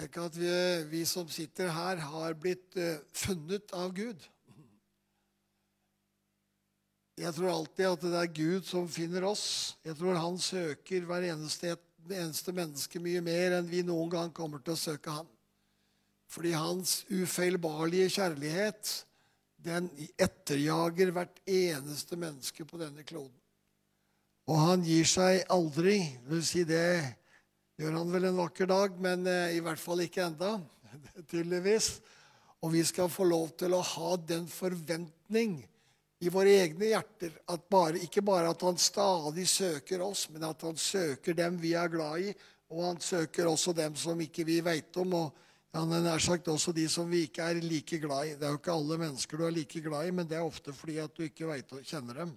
Tenk at vi, vi som sitter her, har blitt uh, funnet av Gud. Jeg tror alltid at det er Gud som finner oss. Jeg tror han søker hver eneste, eneste menneske mye mer enn vi noen gang kommer til å søke han. Fordi hans ufeilbarlige kjærlighet den etterjager hvert eneste menneske på denne kloden. Og han gir seg aldri. Vil si det gjør han vel en vakker dag, men eh, i hvert fall ikke enda, tydeligvis. Og vi skal få lov til å ha den forventning i våre egne hjerter at bare, ikke bare at han stadig søker oss, men at han søker dem vi er glad i, og han søker også dem som ikke vi veit om. og han er nær sagt også de som vi ikke er like glad i. Det er jo ikke alle mennesker du er like glad i, men det er ofte fordi at du ikke vet og kjenner dem.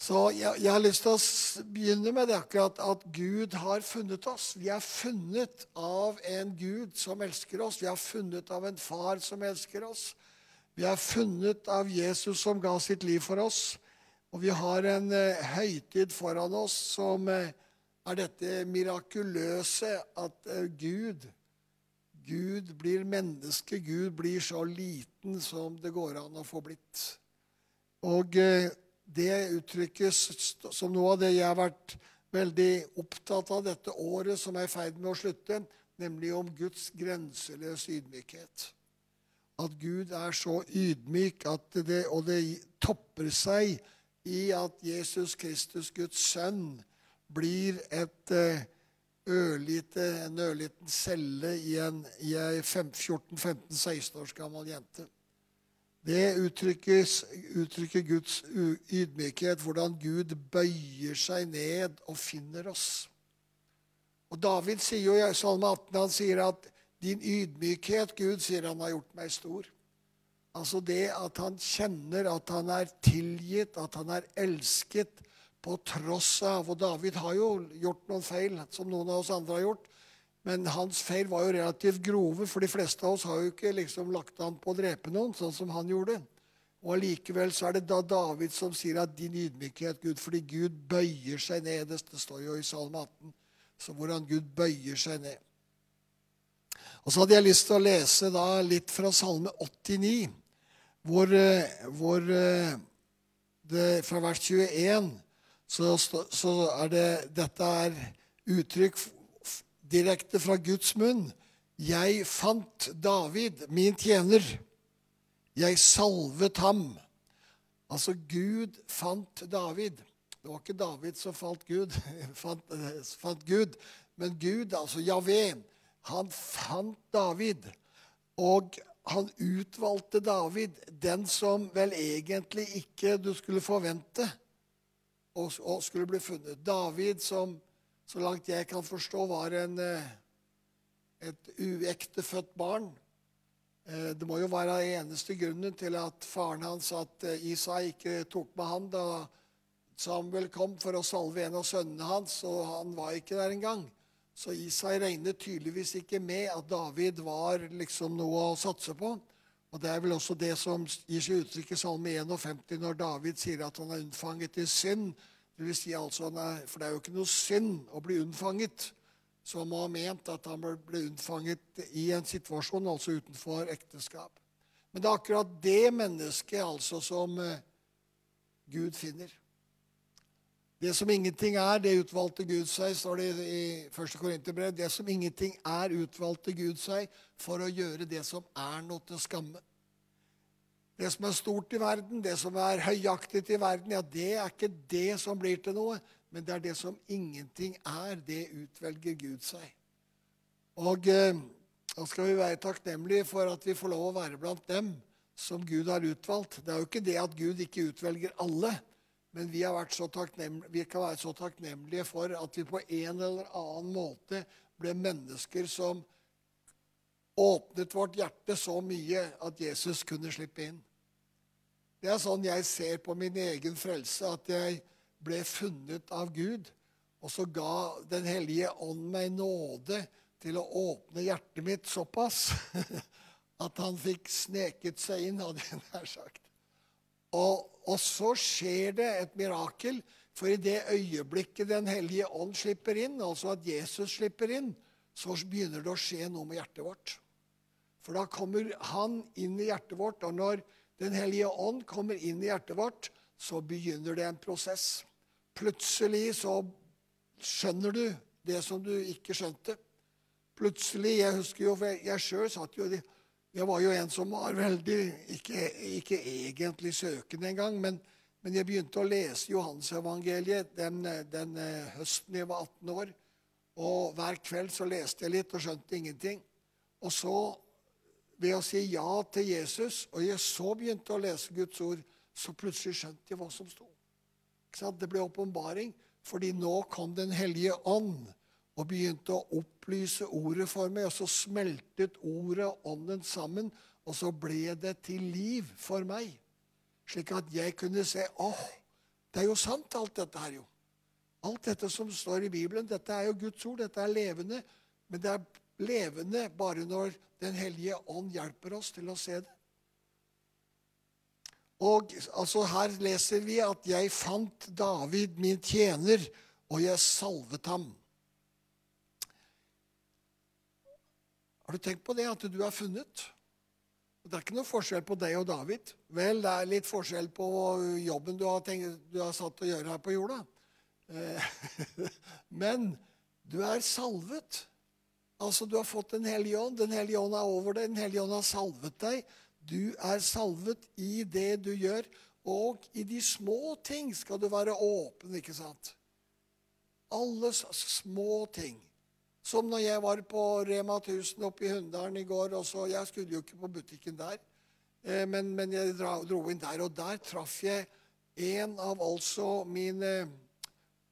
Så jeg, jeg, har lyst til å begynne med det akkurat at Gud har funnet oss. Vi er funnet av en Gud som elsker oss. Vi er funnet av en far som elsker oss. Vi er funnet av Jesus som ga sitt liv for oss. Og vi har en eh, høytid foran oss som eh, er dette mirakuløse at eh, Gud Gud blir menneske. Gud blir så liten som det går an å få blitt. Og det uttrykkes som noe av det jeg har vært veldig opptatt av dette året som er i ferd med å slutte, nemlig om Guds grenseløse ydmykhet. At Gud er så ydmyk, det, og det topper seg i at Jesus Kristus, Guds sønn, blir et eh, ørlite, en ørliten celle i en, i en 14-15-16 års gammel jente. Det uttrykker Guds ydmykhet, hvordan Gud bøyer seg ned og finner oss. Og David sier jo i Salme 18 han sier at 'din ydmykhet, Gud', sier han har gjort meg stor. Altså det at han kjenner at han er tilgitt, at han er elsket på tross av Og David har jo gjort noen feil, som noen av oss andre har gjort. Men hans feil var jo relativt grove, for de fleste av oss har jo ikke liksom lagt an på å drepe noen, sånn som han gjorde. Og allikevel er det da David som sier at din ydmykhet, Gud, fordi Gud bøyer seg ned. Det står jo i Salme 18, så hvordan Gud bøyer seg ned. Og så hadde jeg lyst til å lese da litt fra Salme 89, hvor, eh, hvor eh, det, fra vers 21 så, så er det Dette er uttrykk direkte fra Guds munn. Jeg fant David, min tjener. Jeg salvet ham. Altså, Gud fant David. Det var ikke David som falt Gud, fant, fant Gud men Gud, altså Javé, han fant David. Og han utvalgte David, den som vel egentlig ikke du skulle forvente og skulle bli funnet. David som så langt jeg kan forstå, var en, eh, et uektefødt barn. Eh, det må jo være eneste grunnen til at faren hans, at eh, Isai ikke tok med han da Samuel kom for å salve en av sønnene hans, og han var ikke der engang. Så Isai regnet tydeligvis ikke med at David var liksom noe å satse på. Og Det er vel også det som gir seg uttrykk i Salme 51 når David sier at han er unnfanget i synd det vil si altså, For det er jo ikke noe synd å bli unnfanget, Så man har ment at han ble unnfanget i en situasjon, altså utenfor ekteskap. Men det er akkurat det mennesket altså som eh, Gud finner. Det som ingenting er, det utvalgte Gud seg, står det i 1. Korinterbrev. Det som ingenting er, utvalgte Gud seg for å gjøre det som er noe til skamme. Det som er stort i verden, det som er høyaktig i verden, ja, det er ikke det som blir til noe. Men det er det som ingenting er. Det utvelger Gud seg. Og eh, da skal vi være takknemlige for at vi får lov å være blant dem som Gud har utvalgt. Det er jo ikke det at Gud ikke utvelger alle. Men vi, vi kan være så takknemlige for at vi på en eller annen måte ble mennesker som åpnet vårt hjerte så mye at Jesus kunne slippe inn. Det er sånn jeg ser på min egen frelse, at jeg ble funnet av Gud. Og så ga Den hellige ånd meg nåde til å åpne hjertet mitt såpass at han fikk sneket seg inn, hadde jeg nær sagt. Og, og, så skjer det et mirakel, For i det øyeblikket Den hellige ånd slipper inn, altså at Jesus slipper inn, så begynner det å skje noe med hjertet vårt. For da kommer han inn i hjertet vårt, og når Den hellige ånd kommer inn i hjertet vårt, så begynner det en prosess. Plutselig så skjønner du det som du ikke skjønte. Plutselig Jeg husker jo, for jeg sjøl satt jo Jeg var jo en som var veldig Ikke, ikke egentlig søkende engang, men, men jeg begynte å lese Johannesevangeliet den, den eh, høsten jeg var 18 år. Og hver kveld så leste jeg litt og skjønte ingenting. Og så, ved å si ja til Jesus, og jeg så begynte å lese Guds ord, så plutselig skjønte jeg hva som sto. Det ble åpenbaring, fordi nå kom Den hellige ånd og begynte å opplyse ordet for meg. Og så smeltet ordet og ånden sammen, og så ble det til liv for meg. Slik at jeg kunne se åh, det er jo sant, alt dette her, jo. Alt dette som står i Bibelen, dette er jo Guds ord, dette er levende. Men det er levende bare når Den hellige ånd hjelper oss til å se det. Og altså Her leser vi at 'jeg fant David, min tjener, og jeg salvet ham'. Har du tenkt på det, at du er funnet? Det er ikke noe forskjell på deg og David. Vel, det er litt forskjell på jobben du har, tenkt, du har satt å gjøre her på jorda. Eh, men du er salvet. Altså, Du har fått Den hellige ånd. Den hellige ånd er over deg. Den hellige ånd har salvet deg. Du er salvet i det du gjør. Og i de små ting skal du være åpen, ikke sant? Alle små ting. Som når jeg var på Rema 1000 oppe i Hunndalen i går. Også, jeg skulle jo ikke på butikken der, eh, men, men, jeg dro inn der. Og der traff jeg en av altså mine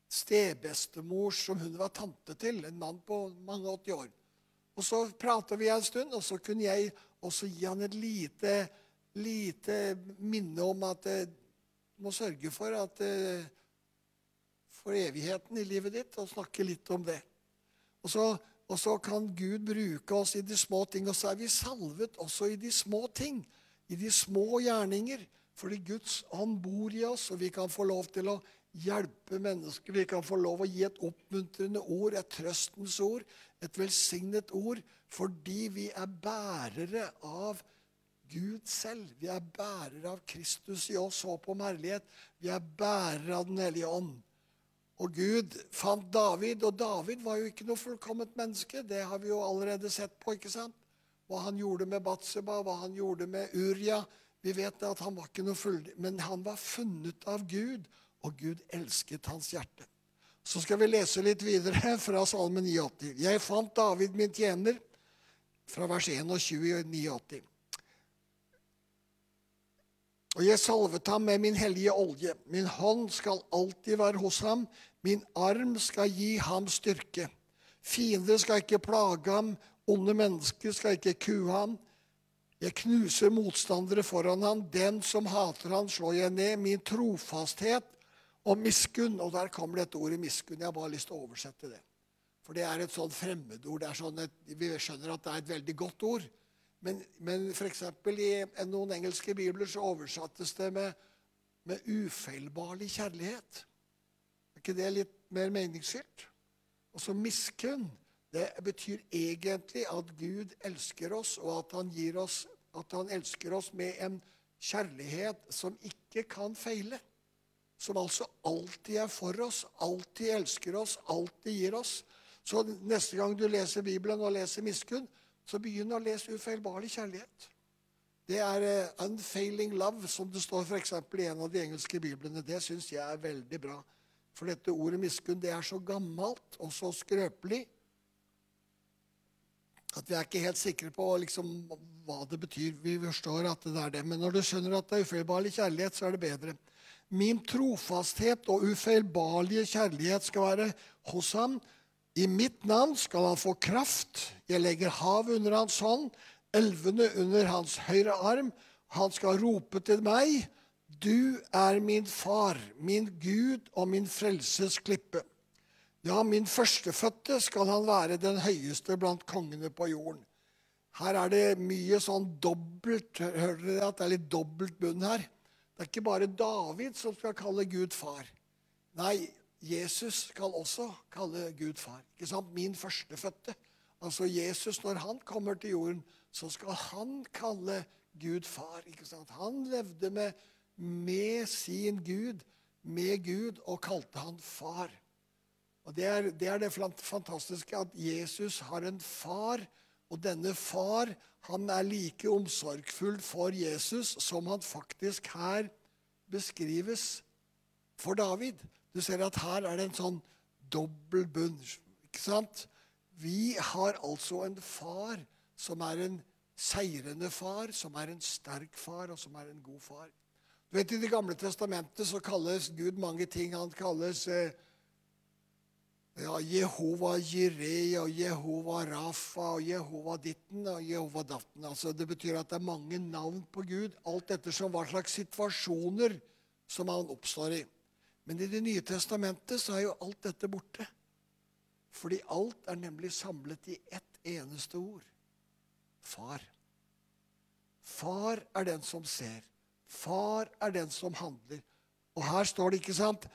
stebestemors som hun var tante til. En mann på mange 80 år. Og Så prata vi en stund, og så kunne jeg også gi han et lite, lite minne om at du eh, må sørge for at eh, for evigheten i livet ditt, og snakke litt om det. Og så, og så, kan Gud bruke oss i de små ting. Og så er vi salvet også i de små ting. I de små gjerninger. Fordi Guds ånd bor i oss, og vi kan få lov til å hjelpe mennesker. Vi kan få lov å gi et oppmuntrende ord, et trøstens ord, et velsignet ord. Fordi vi er bærere av Gud selv. Vi er bærere av Kristus i oss, håp om herlighet. Vi er bærere av Den hellige ånd. Og Gud fant David, og David var jo ikke noe fullkomment menneske. Det har vi jo allerede sett på. ikke sant? Hva han gjorde med Batseba, hva han gjorde med Uria. Vi vet at han var ikke noe full, men han var funnet av Gud, og Gud elsket hans hjerte. Så skal vi lese litt videre fra Salmen 89. Jeg fant David, min tjener, fra vers 21 i 89. Og jeg salvet ham med min hellige olje. Min hånd skal alltid være hos ham. Min arm skal gi ham styrke. Fiender skal ikke plage ham. Onde mennesker skal ikke kue ham. Jeg knuser motstandere foran ham. Den som hater ham, slår jeg ned. Min trofasthet og miskunn Og der kommer det et ord i miskunn. Jeg har bare lyst til å oversette det. For det er et sånn fremmedord. Sånn vi skjønner at det er et veldig godt ord. Men, men f.eks. i noen engelske bibler så oversattes det med, med ufeilbarlig kjærlighet. Er ikke det litt mer meningsfylt? Og så miskunn. Det betyr egentlig at Gud elsker oss, og at han, oss, at han elsker oss med en kjærlighet som ikke kan feile. Som altså alltid er for oss, alltid elsker oss, alltid gir oss. Så neste gang du leser Bibelen og leser miskunn, så begynn å lese ufeilbarlig kjærlighet. Det er uh, 'unfailing love', som det står f.eks. i en av de engelske biblene. Det syns jeg er veldig bra. For dette ordet miskunn det er så gammelt og så skrøpelig at vi er ikke helt sikre på liksom, hva det betyr. Vi forstår at det er det. Men når du skjønner at det er ufeilbarlig kjærlighet, så er det bedre. Min trofasthet og ufeilbarlige kjærlighet skal være hos ham i mitt navn skal han få kraft. Jeg legger hav under hans hånd, elvene under hans høyre arm. Han skal rope til meg, du er min far, min Gud og min frelses klippe. Ja, min førstefødte skal han være den høyeste blant kongene på jorden. Her er det mye sånn dobbelt Hører dere at det er litt dobbelt bunn her? Det er ikke bare David som skal kalle Gud far. Nei, Jesus skal også kalle Gud far. Ikke sant? Min førstefødte. Altså Jesus, når han kommer til jorden, så skal han kalle Gud far. ikke sant? Han levde med, med sin Gud, med Gud, og kalte han far. Og det er, det er, det fantastiske at Jesus har en far, og denne far han er like omsorgfull for Jesus som han faktisk her beskrives for David. Du ser at her er det en sånn dobbel bunn. Ikke sant? Vi har altså en far som er en seirende far, som er en sterk far, og som er en god far. Du vet, I Det gamle testamentet så kalles Gud mange ting. Han kalles eh, ja, Jehova Jireh og Jehova Rafa og Jehova ditten og Jehova datten. Altså, det betyr at det er mange navn på Gud, alt ettersom hva slags situasjoner som han oppstår i. Men i Det nye testamentet så er jo alt dette borte. Fordi alt er nemlig samlet i ett eneste ord far. Far er den som ser. Far er den som handler. Og her står det, ikke sant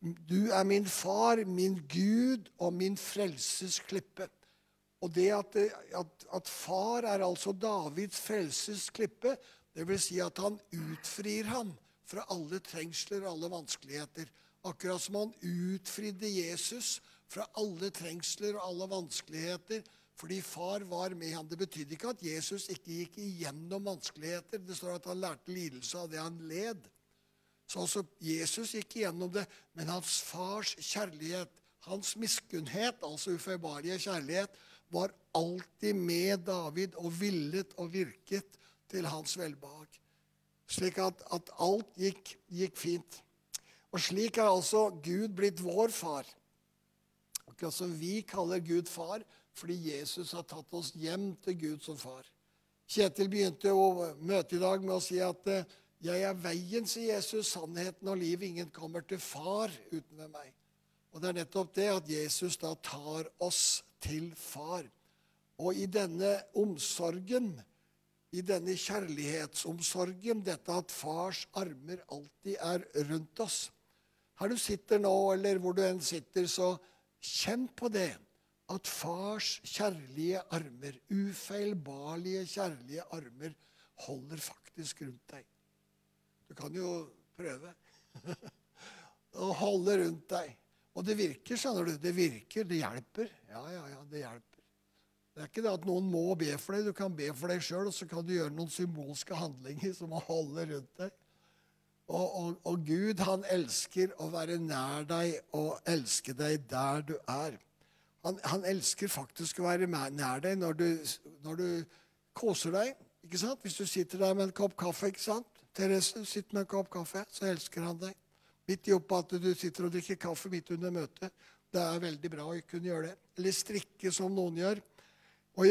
Du er min far, min Gud og min frelses klippe. Og det at, at, at far er altså Davids frelses klippe, vil si at han utfrir ham fra alle trengsler og alle vanskeligheter. Akkurat som han utfridde Jesus fra alle trengsler og alle vanskeligheter fordi far var med ham. Det betydde ikke at Jesus ikke gikk igjennom vanskeligheter. Det står at han lærte lidelse av det han led. Så som Jesus gikk igjennom det, men hans fars kjærlighet, hans miskunnhet, altså ufeilbarlige kjærlighet, var alltid med David og villet og virket til hans velbehag. Slik at, at alt gikk, gikk, fint. Og slik er altså Gud blitt vår far. Akkurat som vi kaller Gud far, fordi Jesus har tatt oss hjem til Gud som far. Kjetil begynte å møte i dag med å si at eh, 'Jeg er veien', sier Jesus, 'sannheten og livet. Ingen kommer til far uten ved meg'. Og Det er nettopp det at Jesus da tar oss til far. Og i denne omsorgen, i denne kjærlighetsomsorgen, dette at fars armer alltid er rundt oss Her du sitter nå, eller hvor du enn sitter, så kjenn på det at fars kjærlige armer, ufeilbarlige kjærlige armer, holder faktisk rundt deg. Du kan jo prøve å holde rundt deg. Og det virker, skjønner du. Det virker, det hjelper. Ja, ja, ja, det hjelper. Det er ikke det at noen må be for deg. Du kan be for deg sjøl, og så kan du gjøre noen symbolske handlinger som å holde rundt deg. Og, og, og Gud, han elsker å være nær deg og elske deg der du er. Han, han, elsker faktisk å være nær deg når du, når du koser deg. ikke sant? Hvis du sitter der med en kopp kaffe. ikke sant? Therese sitt med en kopp kaffe, så elsker han deg. Midt i opp at du sitter og drikker kaffe midt under møtet. Det er veldig bra å kunne gjøre det. Eller strikke, som noen gjør. Og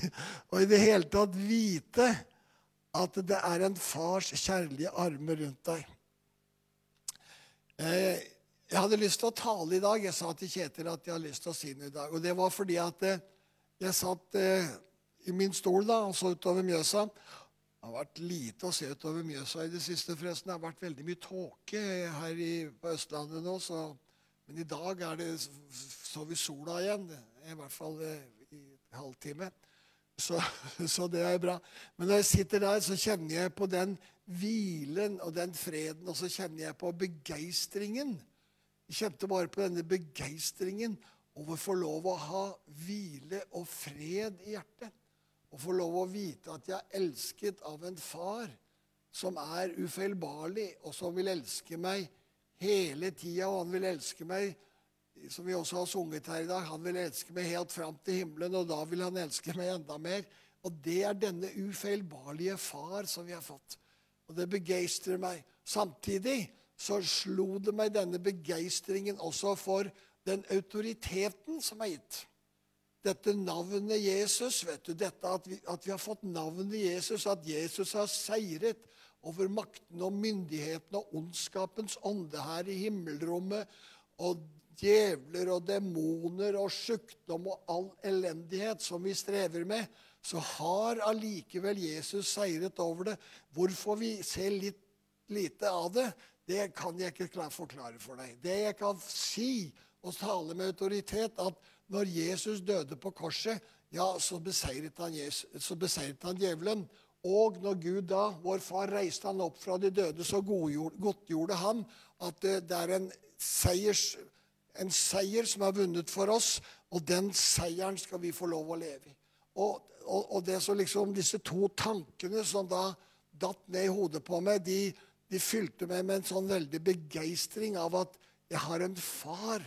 og i det hele tatt vite at det er en fars kjærlige armer rundt deg. Eh, jeg hadde lyst til å tale i dag. Jeg sa til Kjetil at jeg hadde lyst til å si noe i dag. Og det var fordi at eh, jeg satt eh, i min stol da, og så utover Mjøsa. Det har vært lite å se utover Mjøsa i det siste. forresten. Det har vært veldig mye tåke her i, på Østlandet nå. Så, men i dag er det, så vi sola igjen. I hvert fall eh, i halvtime. Så, så, det er bra. Men når jeg sitter der, så kjenner jeg på den hvilen og den freden. Og så kjenner jeg på begeistringen jeg kjente bare på denne begeistringen over å få lov å ha hvile og fred i hjertet. Og få lov å vite at jeg er elsket av en far som er ufeilbarlig, og som vil elske meg hele tida. Og han vil elske meg, som vi også har sunget her i dag, han vil elske meg helt fram til himmelen, og da vil han elske meg enda mer. Og det er denne ufeilbarlige far som vi har fått. Og det begeistrer meg. Samtidig så slo det meg denne begeistringen også for den autoriteten som er gitt. Dette navnet Jesus, vet du, dette at vi, at vi har fått navnet Jesus, at Jesus har seiret over makten og myndigheten og ondskapens ånde her i himmelrommet, og djevler og demoner og sykdom og all elendighet som vi strever med, så har allikevel Jesus seiret over det. Hvorfor vi ser litt lite av det, det kan jeg ikke forklare for deg. Det jeg kan si og tale med autoritet, at når Jesus døde på korset, ja, så beseiret han, Jesus, så beseiret han djevelen. Og når Gud da, vår far, reiste han opp fra de døde, så godtgjorde han at det er en, seiers, en seier som er vunnet for oss, og den seieren skal vi få lov å leve i. Og, og, og det så liksom disse to tankene som da datt ned i hodet på meg, de, de fylte meg med en sånn veldig begeistring av at jeg har en far.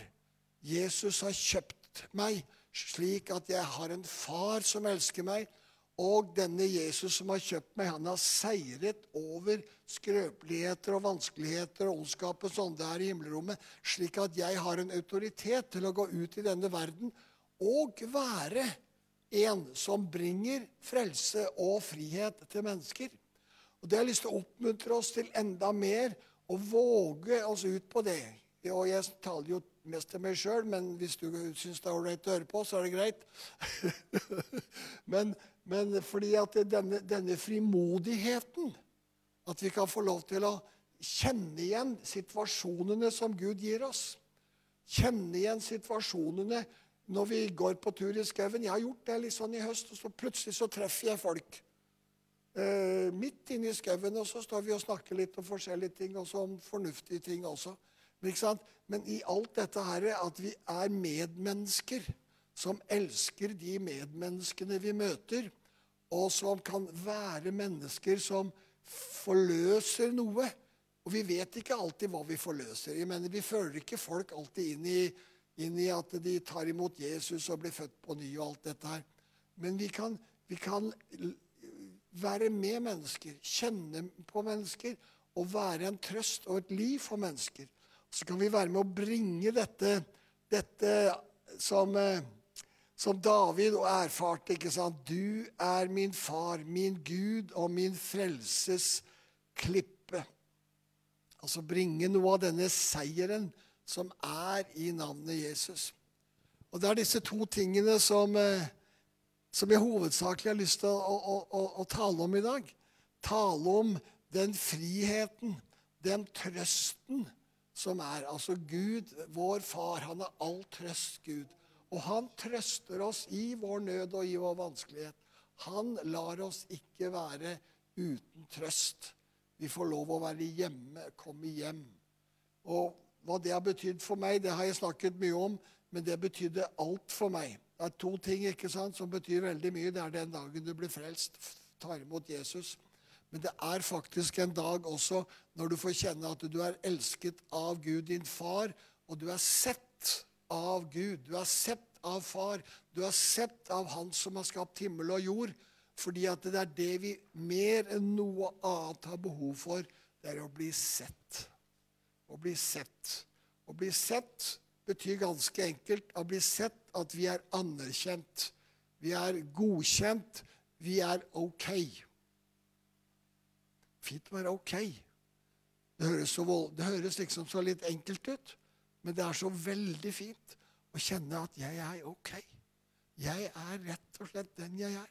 Jesus har kjøpt meg slik at jeg har en far som elsker meg. Og denne Jesus som har kjøpt meg, han har seiret over skrøpeligheter og vanskeligheter og ondskapens ånde her i himmelrommet, slik at jeg har en autoritet til å gå ut i denne verden og være en som bringer frelse og frihet til mennesker. Og Det har jeg lyst til å oppmuntre oss til enda mer, og våge oss ut på det. Og jeg taler jo mest til meg sjøl, men hvis du syns det er ålreit å høre på, så er det greit. men, men, fordi at denne, denne, frimodigheten, at vi kan få lov til å kjenne igjen situasjonene som Gud gir oss. Kjenne igjen situasjonene når vi går på tur i skauen. Jeg har gjort det litt sånn i høst, og så plutselig så treffer jeg folk. Eh, midt inne i skauen, og så står vi og snakker litt om forskjellige ting, og om fornuftige ting også. Men, i alt dette her at vi er medmennesker som elsker de medmenneskene vi møter, og som kan være mennesker som forløser noe. Og vi vet ikke alltid hva vi forløser. Jeg mener, Vi føler ikke folk alltid inn i, inn i at de tar imot Jesus og blir født på ny og alt dette her. Men vi kan, vi kan være med mennesker, kjenne på mennesker og være en trøst og et liv for mennesker. Så kan vi være med å bringe dette, dette som, eh, som David erfarte. ikke sant? Du er min far, min Gud og min frelses klippe. Altså bringe noe av denne seieren som er i navnet Jesus. Og Det er disse to tingene som eh, som jeg hovedsakelig har lyst til å, å, å, å, tale om i dag. Tale om den friheten, den trøsten som er. Altså Gud, vår far, han er all trøst, Gud. Og han trøster oss i vår nød og i vår vanskelighet. Han lar oss ikke være uten trøst. Vi får lov å være hjemme, komme hjem. Og hva det har betydd for meg, det har jeg snakket mye om, men det betydde alt for meg. Det er to ting ikke sant, som betyr veldig mye. Det er den dagen du blir frelst, tar imot Jesus. Men det er faktisk en dag også når du får kjenne at du er elsket av Gud, din far, og du er sett av Gud. Du er sett av far. Du er sett av Han som har skapt himmel og jord. Fordi at det er det vi mer enn noe annet har behov for. Det er å bli sett. Å bli sett. Å bli sett betyr ganske enkelt å bli sett at vi er anerkjent. Vi er godkjent. Vi er OK. Fint å være OK. Det høres, så, det høres liksom så litt enkelt ut, men det er så veldig fint å kjenne at jeg er OK. Jeg er rett og slett den jeg er.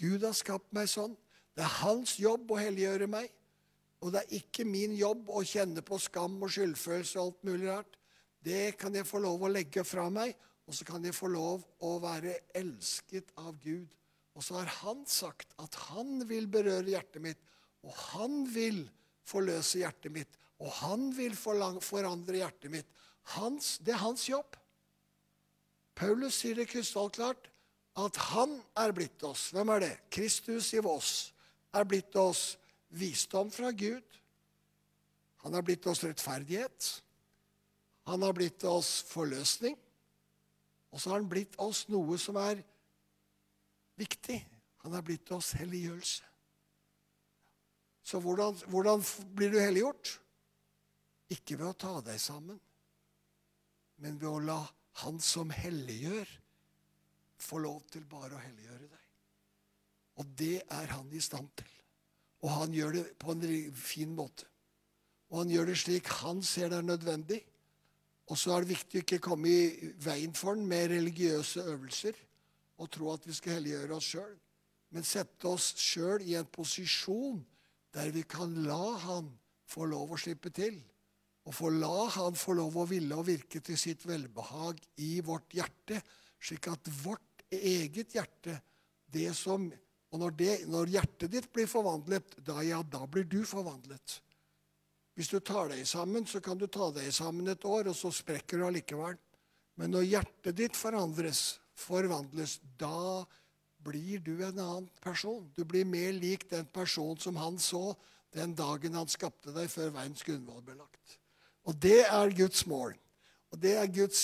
Gud har skapt meg sånn. Det er hans jobb å helliggjøre meg. Og det er ikke min jobb å kjenne på skam og skyldfølelse og alt mulig rart. Det kan jeg få lov å legge fra meg, og så kan jeg få lov å være elsket av Gud. Og så har han sagt at han vil berøre hjertet mitt, og han vil forløse hjertet mitt, og han vil forandre hjertet mitt. Hans, det er hans jobb. Paulus sier det krystallklart at han er blitt oss. Hvem er det? Kristus i oss er blitt oss visdom fra Gud. Han har blitt oss rettferdighet. Han har blitt oss forløsning. Og så har han blitt oss noe som er viktig. Han har blitt oss helliggjørelse. Så hvordan, hvordan blir du helliggjort? Ikke ved å ta deg sammen, men ved å la Han som helliggjør, få lov til bare å helliggjøre deg. Og det er han i stand til. Og han gjør det på en fin måte. Og han gjør det slik han ser det er nødvendig. Og så er det viktig å ikke komme i veien for den med religiøse øvelser og tro at vi skal helliggjøre oss sjøl, men sette oss sjøl i en posisjon der vi kan la Han få lov å slippe til. Og få la han få lov å ville og virke til sitt velbehag i vårt hjerte, slik at vårt eget hjerte det som, Og når, det, når hjertet ditt blir forvandlet, da, ja, da blir du forvandlet. Hvis du tar deg sammen, så kan du ta deg sammen et år, og så sprekker du allikevel. Men når hjertet ditt forandres, forvandles, da blir du en annen person. Du blir mer lik den personen som han så den dagen han skapte deg før verdens grunnvoll ble lagt. Og det er Guds mål. Og det er Guds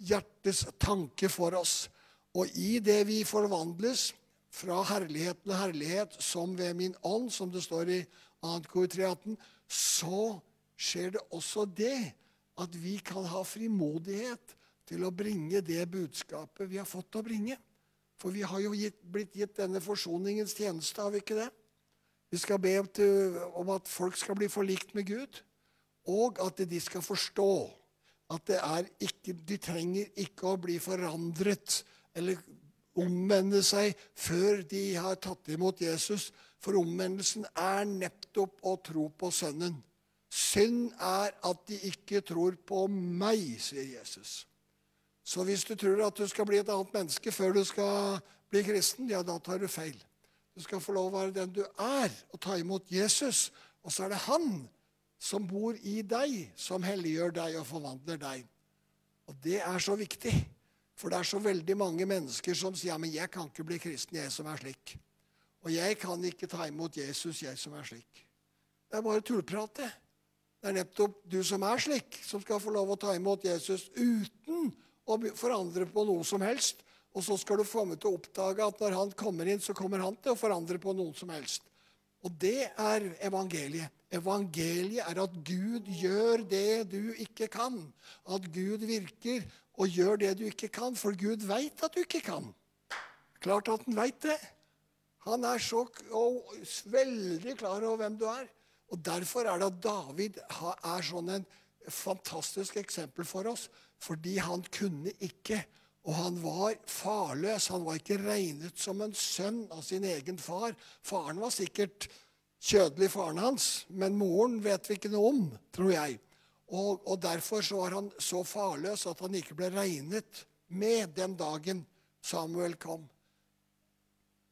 hjertes tanke for oss. Og i det vi forvandles fra herlighet til herlighet, som ved min ånd, som det står i 2. kor 318, så skjer det også det at vi kan ha frimodighet til å bringe det budskapet vi har fått å bringe. For vi har jo gitt, blitt gitt denne forsoningens tjeneste, har vi ikke det? Vi skal be om at folk skal bli forlikt med Gud, og at de skal forstå at ikke, de trenger ikke å bli forandret eller omvende seg før de har tatt imot Jesus. For omvendelsen er nettopp å tro på Sønnen. Synd er at de ikke tror på meg, sier Jesus. Så hvis du tror at du skal bli et annet menneske før du skal bli kristen, ja, da tar du feil. Du skal få lov å være den du er, og ta imot Jesus. Og så er det han som bor i deg, som helliggjør deg og forvandler deg. Og det er så viktig. For det er så veldig mange mennesker som sier ja, men jeg kan ikke bli kristen, jeg som er slik. Og jeg kan ikke ta imot Jesus, jeg som er slik. Det er bare tullprat, det. Det er nettopp du som er slik, som skal få lov å ta imot Jesus uten å forandre på noe som helst. Og så skal du få med til å oppdage at når han kommer inn, så kommer han til å forandre på noe som helst. Og det er evangeliet. Evangeliet er at Gud gjør det du ikke kan. At Gud virker og gjør det du ikke kan, for Gud veit at du ikke kan. Klart at han veit det. Han er så veldig klar over hvem du er. Og Derfor er det at David er sånn en fantastisk eksempel for oss. Fordi han kunne ikke, og han var farløs. Han var ikke regnet som en sønn av sin egen far. Faren var sikkert kjødelig, faren hans, men moren vet vi ikke noe om, tror jeg. Og, og Derfor så var han så farløs at han ikke ble regnet med den dagen Samuel kom.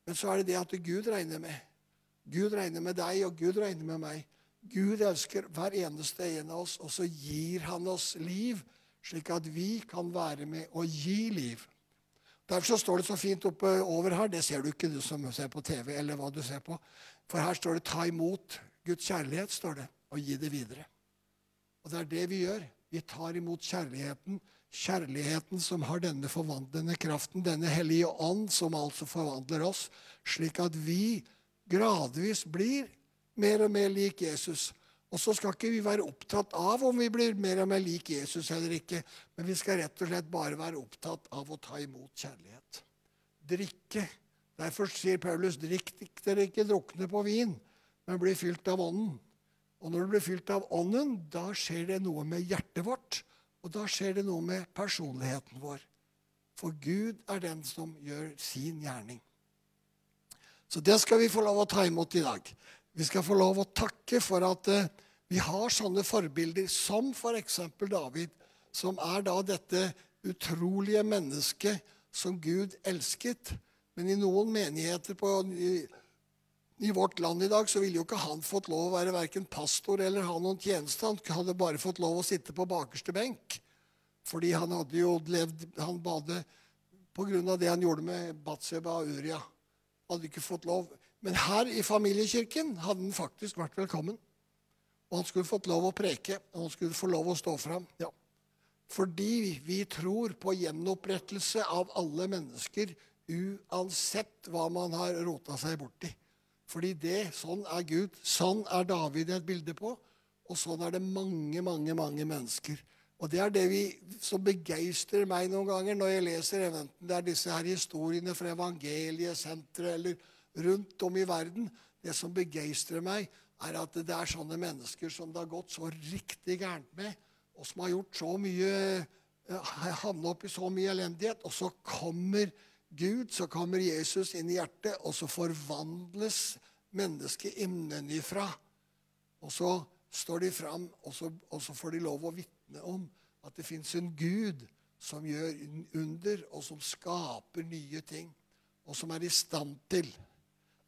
Men så er det det at Gud regner med. Gud regner med deg, og Gud regner med meg. Gud elsker hver eneste en av oss, og så gir han oss liv slik at vi kan være med og gi liv. Derfor så står det så fint oppe over her. Det ser du ikke, du som ser på TV. eller hva du ser på. For her står det 'ta imot Guds kjærlighet', står det, og gi det videre. Og det er det vi gjør. Vi tar imot kjærligheten. Kjærligheten som har denne forvandlende kraften, denne hellige ånd, som altså forvandler oss, slik at vi gradvis blir mer og mer lik Jesus. Og så skal ikke vi være opptatt av om vi blir mer og mer lik Jesus eller ikke, men vi skal rett og slett bare være opptatt av å ta imot kjærlighet. Drikke. Derfor sier Paulus, drikk dere ikke drukne på vin, men bli fylt av Ånden. Og når du blir fylt av Ånden, da skjer det noe med hjertet vårt, og da skjer det noe med personligheten vår. For Gud er den som gjør sin gjerning. Så det skal vi få lov å ta imot i dag. Vi skal få lov å takke for at uh, vi har sånne forbilder som f.eks. For David, som er da dette utrolige mennesket som Gud elsket. Men i noen menigheter på, i, i, vårt land i dag så ville jo ikke han fått lov å være verken pastor eller ha noen tjeneste. Han hadde bare fått lov å sitte på bakerste benk. Fordi han hadde jo levd Han badet pga. det han gjorde med Batseba og Uria. Hadde ikke fått lov. Men her i familiekirken hadde han faktisk vært velkommen. Og han skulle fått lov å preke, og han skulle få lov å stå fram. Ja. Fordi vi tror på gjenopprettelse av alle mennesker, uansett hva man har rota seg borti. Fordi det, sånn er Gud. Sånn er David et bilde på. Og sånn er det mange, mange, mange mennesker. Og det er det vi, som begeistrer meg noen ganger når jeg leser enten det er disse her historiene fra evangeliesenteret eller rundt om i verden. Det som begeistrer meg, er at det er sånne mennesker som det har gått så riktig gærent med, og som har gjort så mye havna havnet opp i så mye elendighet. Og så kommer Gud, så kommer Jesus inn i hjertet, og så forvandles mennesket innenfra. Og så står de fram, og så, og så får de lov å vitne om at det fins en Gud som gjør under, og som skaper nye ting, og som er i stand til.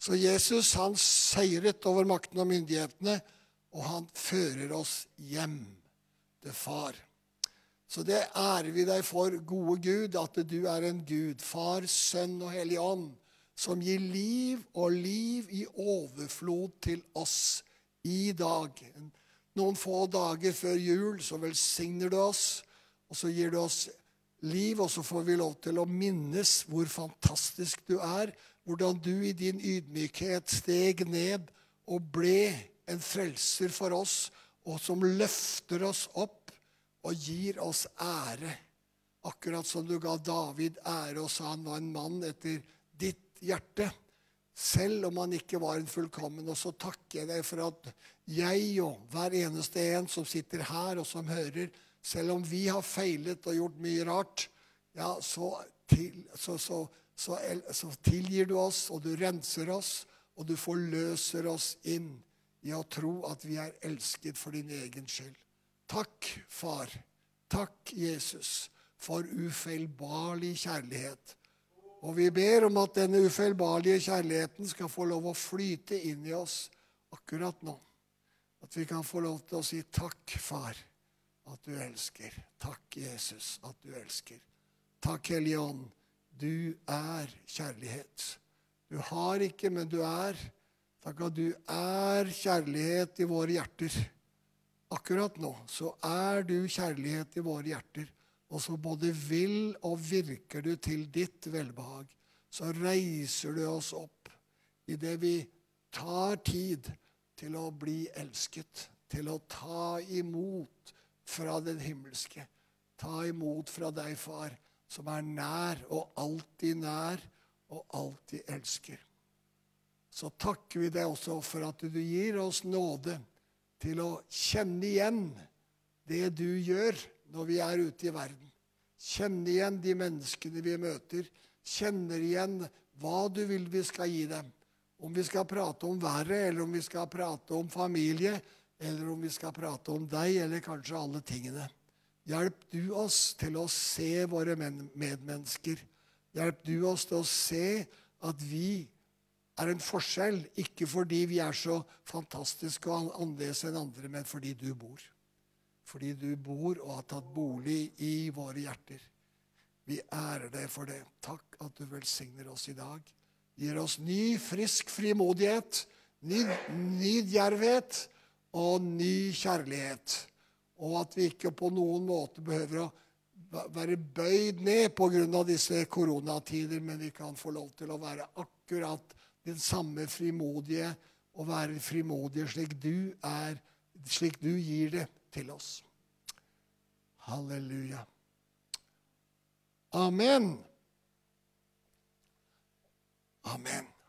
Så Jesus han seiret over makten og myndighetene, og han fører oss hjem til Far. Så det ærer vi deg for, gode Gud, at du er en Gud, Far, Sønn og Hellig Ånd, som gir liv og liv i overflod til oss i dag. Noen få dager før jul så velsigner du oss, og så gir du oss liv, og så får vi lov til å minnes hvor fantastisk du er, hvordan du i din ydmykhet steg ned og ble en frelser for oss, og som løfter oss opp og gir oss ære. Akkurat som du ga David ære og sa han var en mann etter ditt hjerte. Selv om han ikke var en fullkommen. Og så takker jeg deg for at jeg og hver eneste en som sitter her og som hører, selv om vi har feilet og gjort mye rart, ja, så, til, så, så, så tilgir du oss, og du renser oss, og du forløser oss inn i å tro at vi er elsket for din egen skyld. Takk, Far. Takk, Jesus, for ufeilbarlig kjærlighet. Og vi ber om at denne ufeilbarlige kjærligheten skal få lov å flyte inn i oss akkurat nå. At vi kan få lov til å si takk, far, at du elsker. Takk, Jesus, at du elsker. Takk, Hellige Ånd. Du er kjærlighet. Du har ikke, men du er. Takk at du er kjærlighet i våre hjerter. Akkurat nå så er du kjærlighet i våre hjerter. Og så både vil og virker du til ditt velbehag. Så reiser du oss opp i det vi tar tid til å bli elsket, til å ta imot fra den himmelske. Ta imot fra deg, far, som er nær og alltid nær og alltid elsker. Så takker vi deg også for at du gir oss nåde til å kjenne igjen det du gjør når vi er ute i verden. Kjenne igjen de menneskene vi møter. Kjenner igjen hva du vil vi skal gi dem. Om vi skal prate om været, eller om vi skal prate om familie, eller om vi skal prate om deg, eller kanskje alle tingene. Hjelp du oss til å se våre medmennesker. Hjelp du oss til å se at vi er en forskjell, ikke fordi vi er så fantastiske og annerledes enn andre, men fordi du bor fordi du bor og har tatt bolig i våre hjerter. Vi ærer deg for det. Takk at du velsigner oss i dag. Gir oss ny, frisk frimodighet, ny, ny djervhet og ny kjærlighet. Og at vi ikke på noen måte behøver å være bøyd ned pga. disse koronatider, men vi kan få lov til å være akkurat den samme frimodige og være frimodige slik du er, slik du gir det til oss. Halleluja. Amen. Amen.